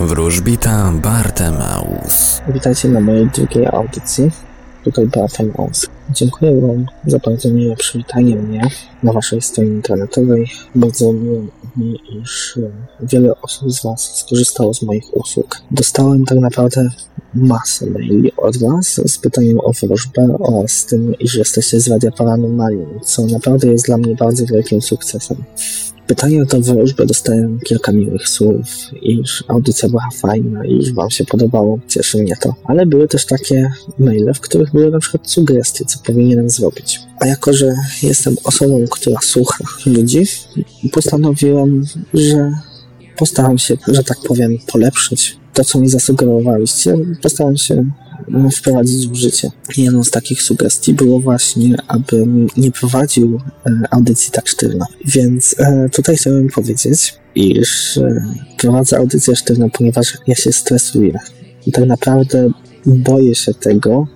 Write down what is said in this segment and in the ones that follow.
Wróżbita Bartemaus. Witajcie na mojej drugiej audycji. Tutaj Bartemaus. Dziękuję Wam za bardzo miłe przywitanie mnie na Waszej stronie internetowej. Bardzo miło mi, iż e, wiele osób z Was skorzystało z moich usług. Dostałem tak naprawdę masę maili od Was z pytaniem o wróżbę oraz z tym, iż jesteście z Radia Paranormalium, co naprawdę jest dla mnie bardzo wielkim sukcesem. Pytanie o tę wróżbę dostałem kilka miłych słów, iż audycja była fajna, iż Wam się podobało, cieszy mnie to. Ale były też takie maile, w których były na przykład sugestie, co powinienem zrobić. A jako, że jestem osobą, która słucha ludzi, postanowiłem, że postaram się, że tak powiem, polepszyć to, co mi zasugerowaliście. Postaram się wprowadzić w życie. Jedną z takich sugestii było właśnie, abym nie prowadził e, audycji tak sztywno. Więc e, tutaj chciałem powiedzieć, iż e, prowadzę audycję sztywno, ponieważ ja się stresuję. I tak naprawdę boję się tego,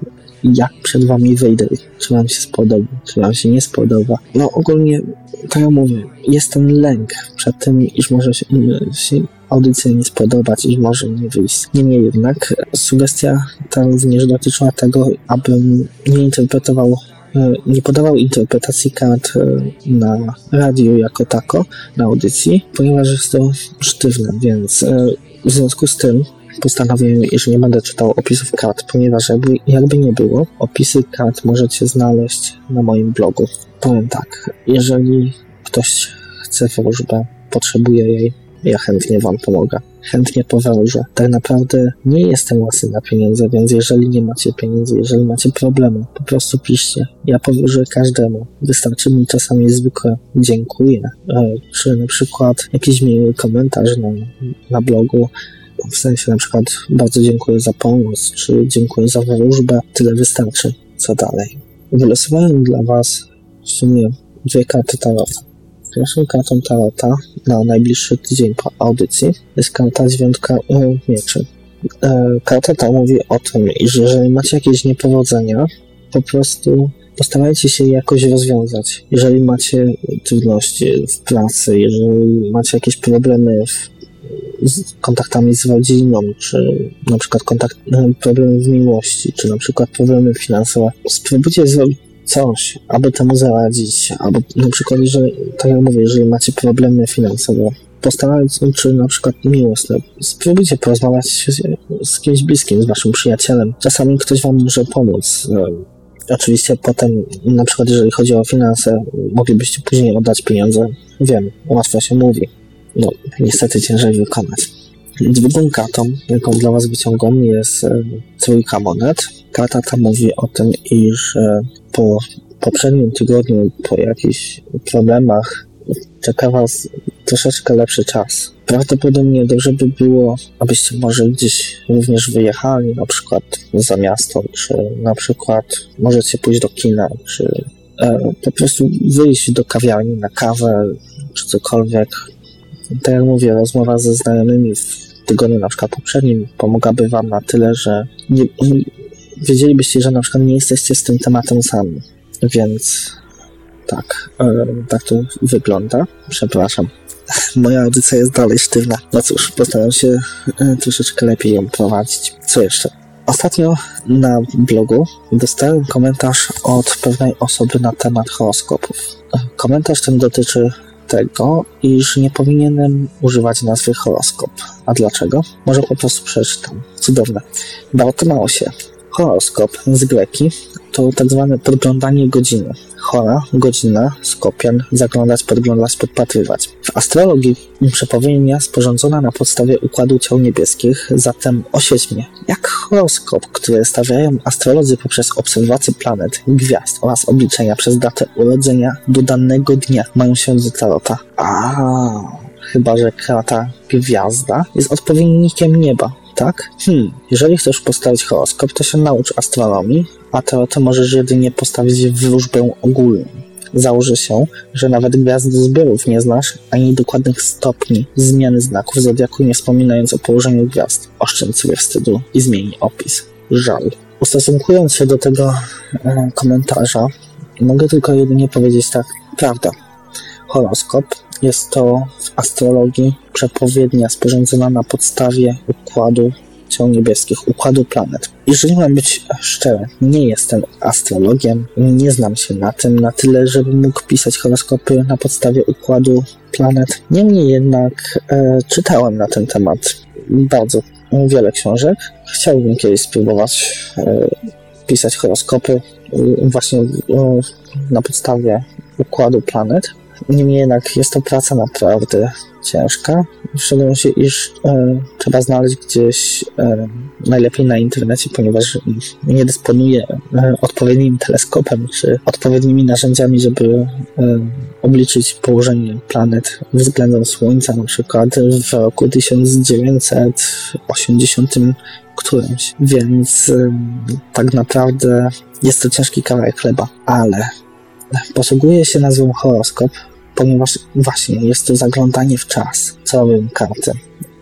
jak przed wami wyjdę, czy wam się spodoba, czy wam się nie spodoba. No ogólnie, tak jak mówię, jest ten lęk przed tym, iż może się, się audycja nie spodobać i może nie wyjść. Niemniej jednak sugestia ta również dotyczyła tego, abym nie interpretował nie podawał interpretacji kart na radiu jako tako, na audycji, ponieważ jest to sztywne, więc w związku z tym postanowiłem, że nie będę czytał opisów kart, ponieważ jakby, jakby nie było, opisy kart możecie znaleźć na moim blogu. Powiem tak, jeżeli ktoś chce wróżbę, potrzebuje jej, ja chętnie Wam pomogę. Chętnie powężę. Tak naprawdę nie jestem łasy na pieniądze, więc jeżeli nie macie pieniędzy, jeżeli macie problemy, po prostu piszcie. Ja powróżę każdemu. Wystarczy mi czasami zwykłe dziękuję, e, czy na przykład jakiś miły komentarz na, na blogu, w sensie na przykład bardzo dziękuję za pomoc, czy dziękuję za wróżbę, tyle wystarczy. Co dalej? Wylosowałem dla Was w sumie dwie karty tarota. Pierwszą kartą tarota na najbliższy tydzień po audycji jest karta dziewiątka e, mieczy. E, karta ta mówi o tym, iż jeżeli macie jakieś niepowodzenia, po prostu postarajcie się jakoś rozwiązać. Jeżeli macie trudności w pracy, jeżeli macie jakieś problemy w z kontaktami z rodziną, czy na przykład kontakt, problemy w miłości, czy na przykład problemy finansowe. Spróbujcie zrobić coś, aby temu zaradzić, albo na przykład, jeżeli, tak jak mówię, jeżeli macie problemy finansowe, postarajcie się, czy na przykład miłosne, spróbujcie porozmawiać z, z kimś bliskim, z waszym przyjacielem. Czasami ktoś wam może pomóc. Oczywiście potem, na przykład jeżeli chodzi o finanse, moglibyście później oddać pieniądze. Wiem, łatwo się mówi no, niestety ciężej wykonać. Drugą kartą, jaką dla Was wyciągam, jest e, trójka monet. Karta ta mówi o tym, iż e, po poprzednim tygodniu, po jakichś problemach, czeka Was troszeczkę lepszy czas. Prawdopodobnie dobrze by było, abyście może gdzieś również wyjechali, na przykład za miasto, czy na przykład możecie pójść do kina, czy e, po prostu wyjść do kawiarni na kawę, czy cokolwiek, tak jak mówię, rozmowa ze znajomymi w tygodniu na przykład poprzednim pomogłaby Wam na tyle, że nie, wiedzielibyście, że na przykład nie jesteście z tym tematem sami. Więc tak, e, tak to wygląda. Przepraszam. Moja audycja jest dalej sztywna. No cóż, postaram się e, troszeczkę lepiej ją prowadzić. Co jeszcze? Ostatnio na blogu dostałem komentarz od pewnej osoby na temat horoskopów. Komentarz ten dotyczy tego, iż nie powinienem używać nazwy horoskop. A dlaczego? Może po prostu przeczytam. Cudowne. się. Horoskop z greki to tak zwane podglądanie godziny. Chora, godzina, skopian, zaglądać, podglądać, podpatrywać. W astrologii przepowiednia sporządzona na podstawie układu ciał niebieskich, zatem oświeć mnie, jak horoskop, który stawiają astrolodzy poprzez obserwację planet, gwiazd oraz obliczenia przez datę urodzenia do danego dnia mają się do tarota. A, chyba że krata gwiazda jest odpowiednikiem nieba, tak? Hmm, jeżeli chcesz postawić horoskop, to się naucz astronomii, a to możesz jedynie postawić wróżbę ogólną. Założy się, że nawet gwiazdy zbiorów nie znasz, ani dokładnych stopni zmiany znaków zodiaku, nie wspominając o położeniu gwiazd. Oszczędź sobie wstydu i zmień opis. Żal. Ustosunkując się do tego e, komentarza, mogę tylko jedynie powiedzieć tak, prawda. Horoskop jest to w astrologii przepowiednia sporządzona na podstawie układu ciał niebieskich, układu planet. Jeżeli mam być szczery, nie jestem astrologiem, nie znam się na tym na tyle, żebym mógł pisać horoskopy na podstawie układu planet. Niemniej jednak e, czytałem na ten temat bardzo wiele książek. Chciałbym kiedyś spróbować e, pisać horoskopy e, właśnie e, na podstawie układu planet. Niemniej jednak jest to praca naprawdę ciężka, w szczególności iż e, trzeba znaleźć gdzieś e, najlepiej na internecie, ponieważ nie dysponuję e, odpowiednim teleskopem czy odpowiednimi narzędziami, żeby e, obliczyć położenie planet względem Słońca, na przykład w roku 1980 którymś. Więc e, tak naprawdę jest to ciężki kawałek chleba, ale posługuję się nazwą horoskop, ponieważ właśnie jest to zaglądanie w czas. Robią karty?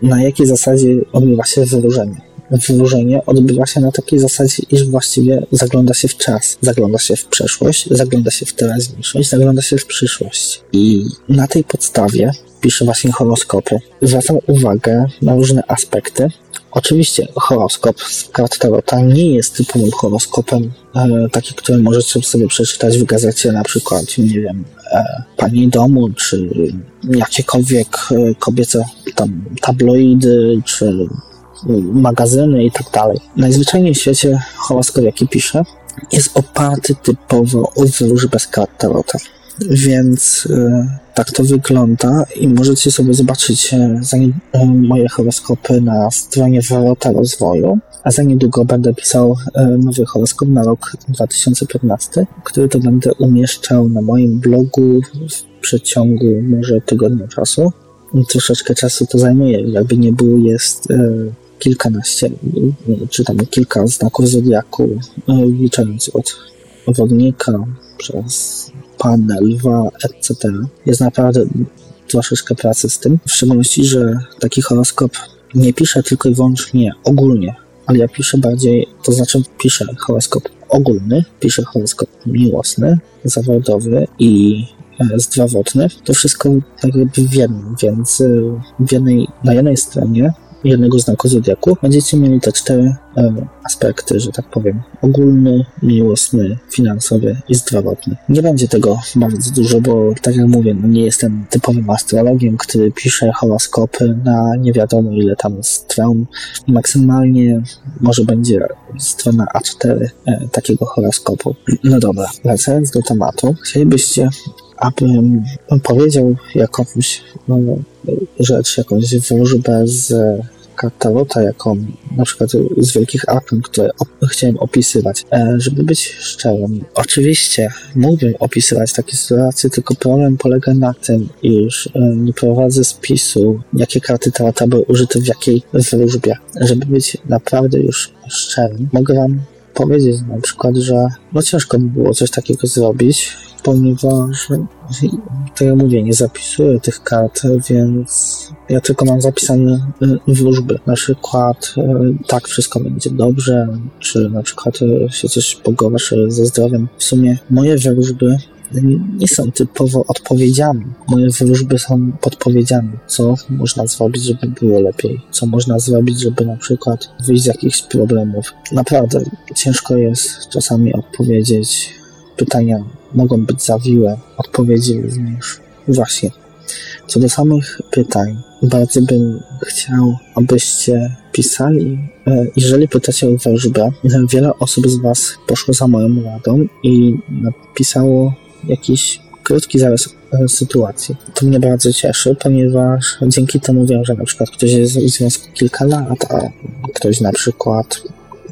Na jakiej zasadzie odbywa się wyróżenie? Wyróżenie odbywa się na takiej zasadzie, iż właściwie zagląda się w czas, zagląda się w przeszłość, zagląda się w teraźniejszość, zagląda się w przyszłość. I na tej podstawie piszę właśnie horoskopy. Zwracam uwagę na różne aspekty. Oczywiście horoskop z kart Tarota nie jest typowym horoskopem, e, taki, który możecie sobie przeczytać w gazecie, na przykład, nie wiem, e, Pani Domu, czy jakiekolwiek e, kobiece tam tabloidy, czy magazyny i tak dalej. Najzwyczajniej w świecie horoskop, jaki piszę, jest oparty typowo o wróżbę z kart Tarota. Więc e, tak to wygląda i możecie sobie zobaczyć e, e, moje horoskopy na stronie Wrota Rozwoju, a za niedługo będę pisał e, nowy horoskop na rok 2015, który to będę umieszczał na moim blogu w przeciągu może tygodnia czasu. Troszeczkę czasu to zajmuje, jakby nie było, jest kilkanaście, czy tam kilka znaków zodiaku, licząc od wodnika przez panę, lwa, etc. Jest naprawdę troszeczkę pracy z tym. W szczególności, że taki horoskop nie piszę tylko i wyłącznie ogólnie, ale ja piszę bardziej, to znaczy piszę horoskop ogólny, piszę horoskop miłosny, zawodowy i e, zdrowotny. To wszystko tak jakby w jednym, więc e, w jednej, na jednej stronie jednego znaku zodiaku będziecie mieli te cztery e, aspekty, że tak powiem. Ogólny, miłosny, finansowy i zdrowotny. Nie będzie tego bardzo dużo, bo tak jak mówię, no nie jestem typowym astrologiem, który pisze horoskopy na nie wiadomo ile tam stron. Maksymalnie może będzie strona A4 e, takiego horoskopu. No dobra, wracając do tematu, chcielibyście abym powiedział jakąś no, rzecz, jakąś wróżbę z katalota, jaką na przykład z wielkich arkum, które op- chciałem opisywać. E, żeby być szczerym, oczywiście mógłbym opisywać takie sytuacje, tylko problem polega na tym, iż e, nie prowadzę spisu, jakie karty tarota były użyte w jakiej wróżbie. Żeby być naprawdę już szczerym, mogę wam powiedzieć na przykład, że no ciężko by było coś takiego zrobić, ponieważ, tak jak mówię, nie zapisuję tych kart, więc ja tylko mam zapisane y, wróżby. Na przykład y, tak, wszystko będzie dobrze, czy na przykład y, się coś pogorszy ze zdrowiem. W sumie moje wróżby nie są typowo odpowiedziami. Moje wróżby są podpowiedziami, co można zrobić, żeby było lepiej, co można zrobić, żeby na przykład wyjść z jakichś problemów. Naprawdę ciężko jest czasami odpowiedzieć. Pytania mogą być zawiłe, odpowiedzi również. Właśnie. Co do samych pytań, bardzo bym chciał, abyście pisali. E, Jeżeli pytacie o wróżbę, wiele osób z Was poszło za moją radą i napisało jakiś krótki zarys e, sytuacji. To mnie bardzo cieszy, ponieważ dzięki temu wiem, że na przykład ktoś jest w związku kilka lat, a ktoś na przykład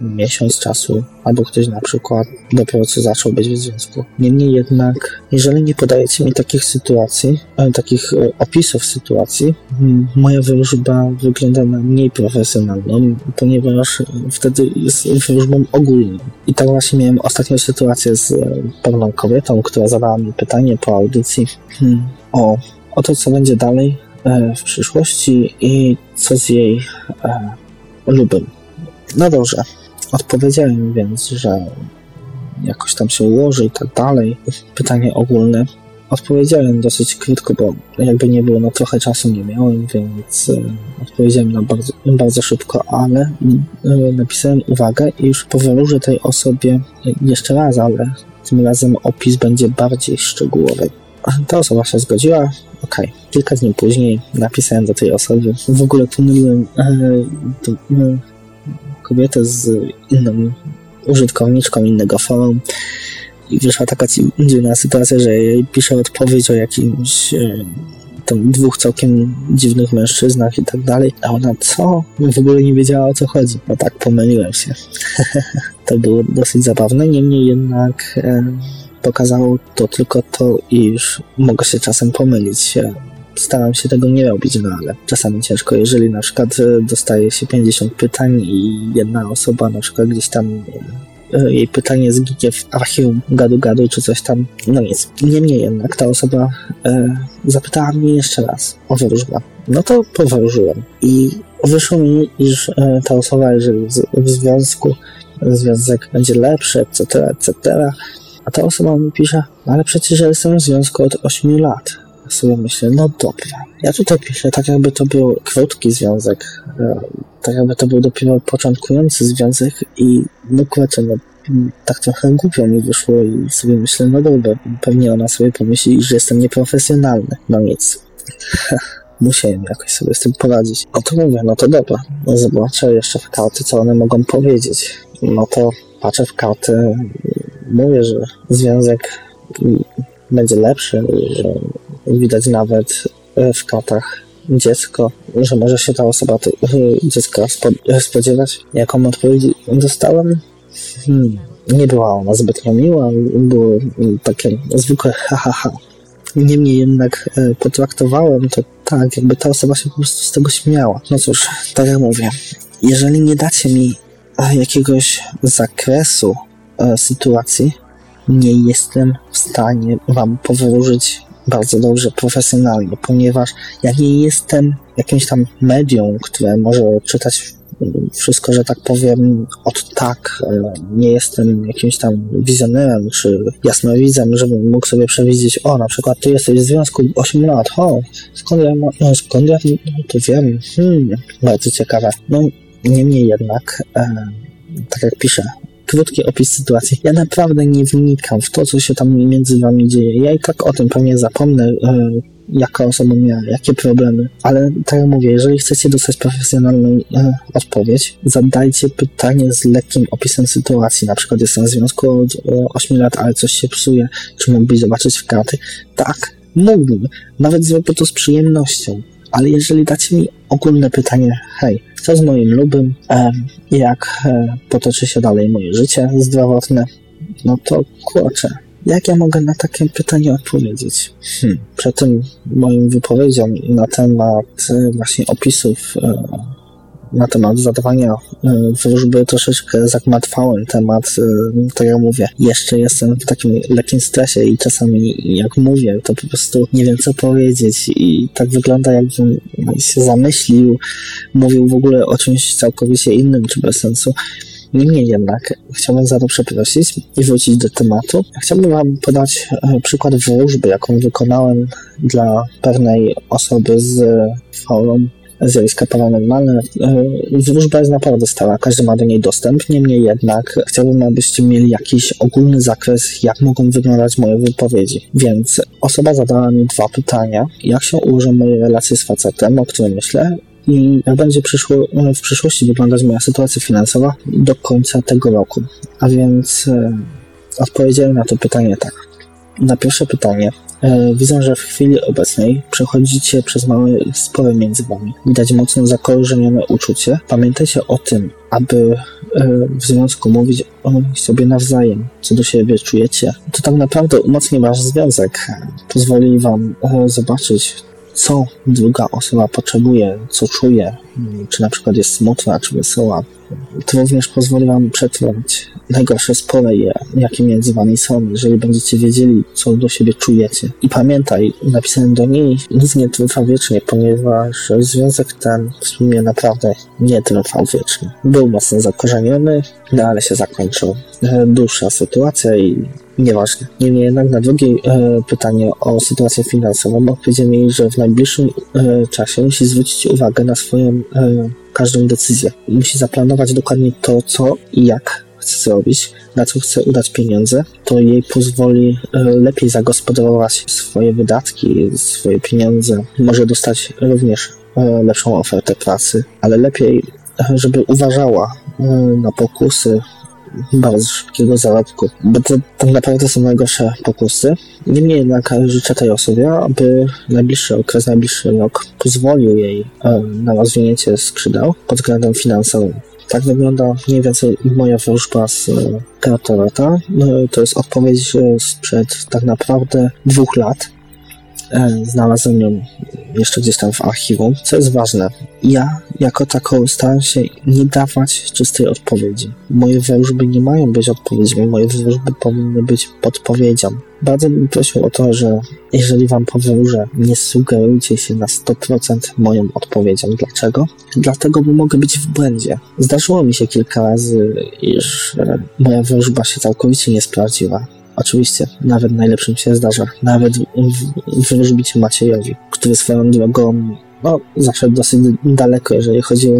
miesiąc czasu, albo ktoś na przykład dopiero co zaczął być w związku. Niemniej jednak, jeżeli nie podajecie mi takich sytuacji, e, takich e, opisów sytuacji, m, moja wróżba wygląda na mniej profesjonalną, ponieważ wtedy jest wróżbą ogólną. I tak właśnie miałem ostatnią sytuację z e, pewną kobietą, która zadała mi pytanie po audycji hmm, o, o to, co będzie dalej w przyszłości i co z jej lubem. No dobrze, Odpowiedziałem więc, że jakoś tam się ułoży i tak dalej. Pytanie ogólne. odpowiedziałem dosyć krótko, bo jakby nie było, no trochę czasu nie miałem, więc e, odpowiedziałem na bardzo, bardzo szybko, ale e, napisałem uwagę, iż powróżę tej osobie jeszcze raz, ale tym razem opis będzie bardziej szczegółowy. Ta osoba się zgodziła. Okay. Kilka dni później napisałem do tej osoby. W ogóle pomyliłem e, e, kobietę z inną użytkowniczką innego forum i wyszła taka dziwna sytuacja, że jej piszę odpowiedź o jakimś e, tam dwóch całkiem dziwnych mężczyznach i tak dalej, a ona co? W ogóle nie wiedziała o co chodzi. No tak, pomyliłem się. to było dosyć zabawne, niemniej jednak e, pokazało to tylko to, iż mogę się czasem pomylić. Staram się tego nie robić, no ale czasami ciężko, jeżeli na przykład e, dostaje się 50 pytań i jedna osoba na przykład gdzieś tam e, jej pytanie zginie w archiwum gadu-gadu czy coś tam. No nic. Niemniej jednak ta osoba e, zapytała mnie jeszcze raz o wróżbę. No to powróżyłem. I wyszło mi, iż e, ta osoba, jeżeli w, w związku związek będzie lepszy, etc., etc., a ta osoba mi pisze, ale przecież ja jestem w związku od 8 lat. Sobie myślę, no dobra. Ja tutaj piszę tak, jakby to był krótki związek, e, tak jakby to był dopiero początkujący związek i no kurczę, no tak trochę głupio mi wyszło i sobie myślę, no dobra, pewnie ona sobie pomyśli, że jestem nieprofesjonalny. No nic. Musiałem jakoś sobie z tym poradzić. No to mówię, no to dobra. No zobaczę jeszcze w karty, co one mogą powiedzieć. No to patrzę w karty, mówię, że związek będzie lepszy, że widać nawet w kartach dziecko, że może się ta osoba dziecka spodziewać. Jaką odpowiedź dostałem? Hmm, nie była ona zbytnio miła, było takie zwykłe ha, ha, ha. Niemniej jednak e, potraktowałem to tak, jakby ta osoba się po prostu z tego śmiała. No cóż, tak jak mówię, jeżeli nie dacie mi e, jakiegoś zakresu e, sytuacji, nie jestem w stanie Wam powróżyć bardzo dobrze, profesjonalnie, ponieważ ja nie jestem jakimś tam medium, które może czytać wszystko, że tak powiem, od tak. Nie jestem jakimś tam wizjonerem czy jasnowidzem, żebym mógł sobie przewidzieć, o, na przykład ty jesteś w związku 8 lat, o, skąd ja, no, skąd ja to wiem, hmm, bardzo ciekawe. No, niemniej jednak, e, tak jak piszę, krótki opis sytuacji. Ja naprawdę nie wnikam w to, co się tam między wami dzieje. Ja i tak o tym pewnie zapomnę, e, jaka osoba miała, jakie problemy. Ale tak jak mówię, jeżeli chcecie dostać profesjonalną e, odpowiedź, zadajcie pytanie z lekkim opisem sytuacji. Na przykład jestem w związku od e, 8 lat, ale coś się psuje. Czy mógłbyś zobaczyć w karty? Tak, mógłbym. Nawet zrobię to z przyjemnością. Ale jeżeli dacie mi ogólne pytanie, hej, co z moim lubym, jak e, potoczy się dalej moje życie zdrowotne, no to kurczę, jak ja mogę na takie pytanie odpowiedzieć? Hmm. Przed tym moim wypowiedzią na temat e, właśnie opisów e, na temat zadawania e, wróżby troszeczkę zagmatwałem temat, tak jak mówię, jeszcze jestem w takim lekkim stresie i czasami jak mówię, to po prostu nie wiem co powiedzieć i tak wygląda jakbym się zamyślił, mówił w ogóle o czymś całkowicie innym czy bez sensu. Niemniej jednak chciałbym za to przeprosić i wrócić do tematu. Chciałbym Wam podać e, przykład wróżby, jaką wykonałem dla pewnej osoby z forum zjawiska paranormalne. E, wróżba jest naprawdę stała, każdy ma do niej dostęp, niemniej jednak chciałbym, abyście mieli jakiś ogólny zakres, jak mogą wyglądać moje wypowiedzi. Więc osoba zadała mi dwa pytania. Jak się ułożą moje relacje z facetem, o którym myślę, i jak będzie przyszło, no, w przyszłości wyglądać moja sytuacja finansowa do końca tego roku. A więc e, odpowiedziałem na to pytanie tak. Na pierwsze pytanie. E, widzę, że w chwili obecnej przechodzicie przez małe spory między wami. Widać mocno zakorzenione uczucie. Pamiętajcie o tym, aby e, w związku mówić o sobie nawzajem, co do siebie czujecie. To tak naprawdę umocni wasz związek. Pozwoli wam e, zobaczyć co druga osoba potrzebuje, co czuje, czy na przykład jest smutna, czy wesoła. To również pozwoli Wam przetrwać najgorsze spoleje, jakie między wami są, jeżeli będziecie wiedzieli, co do siebie czujecie. I pamiętaj, napisałem do niej, nic nie trwa wiecznie, ponieważ związek ten w sumie naprawdę nie trwał wiecznie. Był mocno zakorzeniony, no ale się zakończył. E, dłuższa sytuacja i nieważne. Niemniej jednak na drugie e, pytanie o sytuację finansową odpowiedziałem jej, że w najbliższym e, czasie musi zwrócić uwagę na swoją e, każdą decyzję. Musi zaplanować dokładnie to, co i jak chce zrobić, na co chce udać pieniądze, to jej pozwoli e, lepiej zagospodarować swoje wydatki, swoje pieniądze. Może dostać również e, lepszą ofertę pracy, ale lepiej, e, żeby uważała na pokusy bardzo szybkiego zarobku, bo to tak naprawdę są najgorsze pokusy. Niemniej jednak życzę tej osobie, aby najbliższy okres, najbliższy rok pozwolił jej na rozwinięcie skrzydeł pod względem finansowym. Tak wygląda mniej więcej moja wróżba z Kratorata. To jest odpowiedź sprzed tak naprawdę dwóch lat. E, znalazłem ją jeszcze gdzieś tam w archiwum, co jest ważne. Ja jako taką staram się nie dawać czystej odpowiedzi. Moje wróżby nie mają być odpowiedziami, moje wróżby powinny być podpowiedzią. Bardzo bym prosił o to, że jeżeli wam powróżę, nie sugerujcie się na 100% moją odpowiedzią. Dlaczego? Dlatego, bo mogę być w błędzie. Zdarzyło mi się kilka razy, iż e, moja wróżba się całkowicie nie sprawdziła Oczywiście, nawet najlepszym się zdarza. Nawet wróżbicie Maciejowi, który swoją drogą no, zaszedł dosyć daleko, jeżeli chodzi o.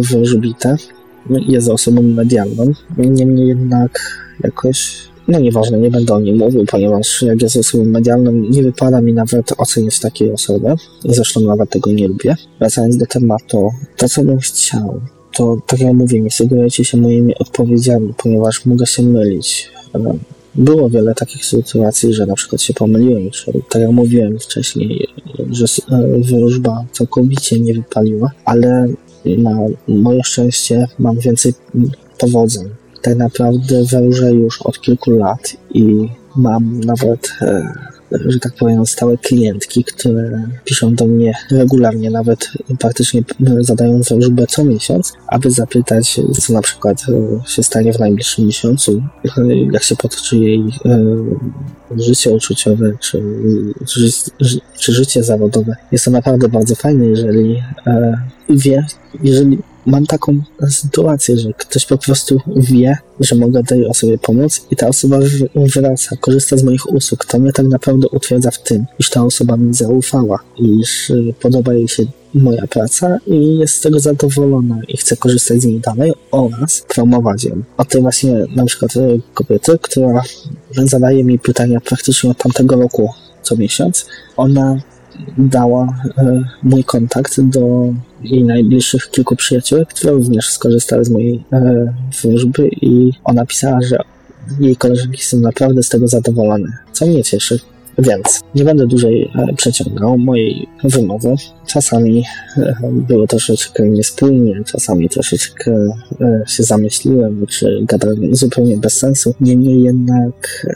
No, jest osobą medialną. Niemniej jednak jakoś no nieważne, nie będę o nim mówił, ponieważ jak jest osobą medialną, nie wypada mi nawet oceniać takiej osoby. Zresztą nawet tego nie lubię. Wracając do tematu, to co bym chciał, to tak jak mówię, nie sugerujcie się moimi odpowiedziami, ponieważ mogę się mylić. Było wiele takich sytuacji, że na przykład się pomyliłem, że, tak jak mówiłem wcześniej, że e, wróżba całkowicie nie wypaliła, ale na moje szczęście mam więcej powodzeń. Tak naprawdę wróżę już od kilku lat i mam nawet e, że tak powiem, stałe klientki, które piszą do mnie regularnie, nawet praktycznie zadają wróżbę co miesiąc, aby zapytać, co na przykład e, się stanie w najbliższym miesiącu, e, jak się potoczy jej e, życie uczuciowe, czy, czy, czy życie zawodowe. Jest to naprawdę bardzo fajne, jeżeli wie, jeżeli mam taką sytuację, że ktoś po prostu wie, że mogę tej osobie pomóc i ta osoba wraca, korzysta z moich usług. To mnie tak naprawdę utwierdza w tym, iż ta osoba mi zaufała, iż y, podoba jej się moja praca i jest z tego zadowolona i chce korzystać z niej dalej oraz promować ją. O tej właśnie na przykład y, kobiety, która zadaje mi pytania praktycznie od tamtego roku co miesiąc, ona dała e, mój kontakt do jej najbliższych kilku przyjaciół, które również skorzystały z mojej e, służby i ona pisała, że jej koleżanki są naprawdę z tego zadowolone, co mnie cieszy. Więc nie będę dłużej e, przeciągał mojej wymowy. Czasami było troszeczkę niespójnie, czasami troszeczkę się zamyśliłem, czy gadałem zupełnie bez sensu. Niemniej jednak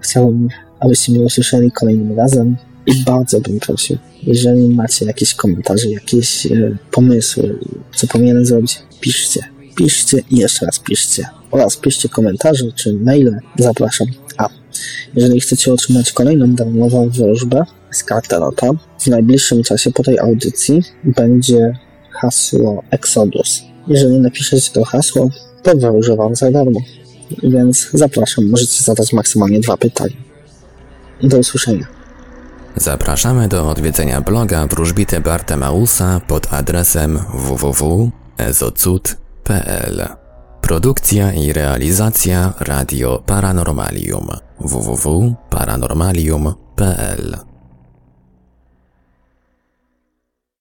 chciałbym, abyście mnie usłyszeli kolejnym razem. I bardzo bym prosił, jeżeli macie jakieś komentarze, jakieś e, pomysły, co powinienem zrobić, piszcie. Piszcie i jeszcze raz piszcie. Oraz piszcie komentarze czy maile. Zapraszam. A jeżeli chcecie otrzymać kolejną darmową wróżbę z Carterota, w najbliższym czasie po tej audycji będzie hasło Exodus. Jeżeli napiszecie to hasło, to wróżę Wam za darmo. Więc zapraszam, możecie zadać maksymalnie dwa pytania. Do usłyszenia. Zapraszamy do odwiedzenia bloga wróżbity Bartemausa pod adresem www.ezocud.pl Produkcja i realizacja Radio Paranormalium. www.paranormalium.pl